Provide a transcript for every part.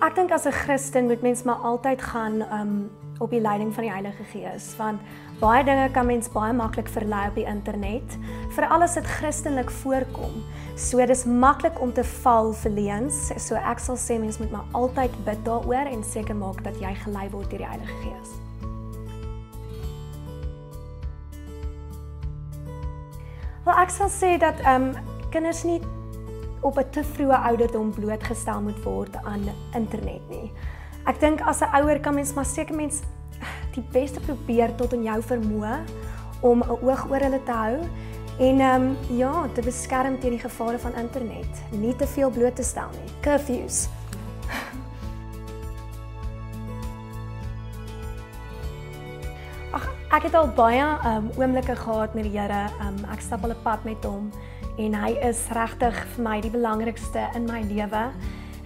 Ek dink as 'n Christen moet mens maar altyd gaan um op die leiding van die Heilige Gees want baie dinge kan mens baie maklik verlei op die internet veral as dit Christelik voorkom. So dis maklik om te val vir leuns. So ek sal sê mens moet maar altyd bid daaroor en seker maak dat jy gelei word deur die Heilige Gees. Wel ek sal sê dat um kinders nie op 'n te vroeë ouderdom blootgestel moet word aan internet nie. Ek dink as 'n ouer kan mens maar seker mens die beste probeer tot in jou vermoë om 'n oog oor hulle te hou en ehm um, ja, te beskerm teen die gevare van internet. Nie te veel bloot te stel nie. Curfews. Ek het al baie um, oomblikke gehad met die Here. Um, ek stap al 'n pad met hom en hy is regtig vir my die belangrikste in my lewe.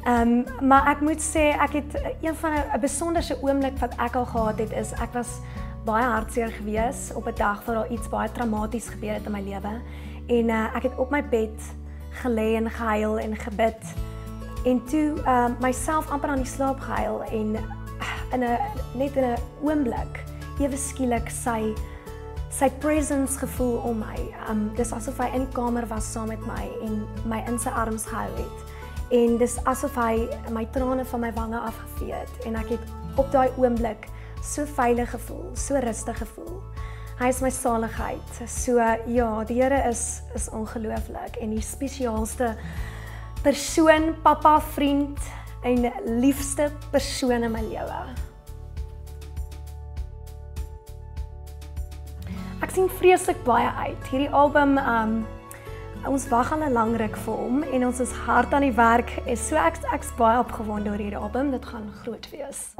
Um, maar ek moet sê ek het een van 'n besonderse oomblik wat ek al gehad het is ek was baie hartseer gewees op 'n dag waar daar iets baie traumaties gebeur het in my lewe en uh, ek het op my bed gelê en gehuil en gebid en toe uh, myself amper aan die slaap gehuil en in 'n net in 'n oomblik ewe skielik sy sy presence gevoel om my. Um dis asof hy in die kamer was saam met my en my in sy arms gehou het. En dis asof hy my trane van my wange afgevee het en ek het op daai oomblik so veilig gevoel, so rustig gevoel. Hy is my saligheid. So ja, die Here is is ongelooflik en die spesiaalste persoon, pappa, vriend en liefste persoon in my lewe. Sien vreeslik baie uit. Hierdie album um ons wag al 'n lang ruk vir hom en ons is hard aan die werk. So ek ek's baie opgewonde oor hierdie album. Dit gaan groot wees.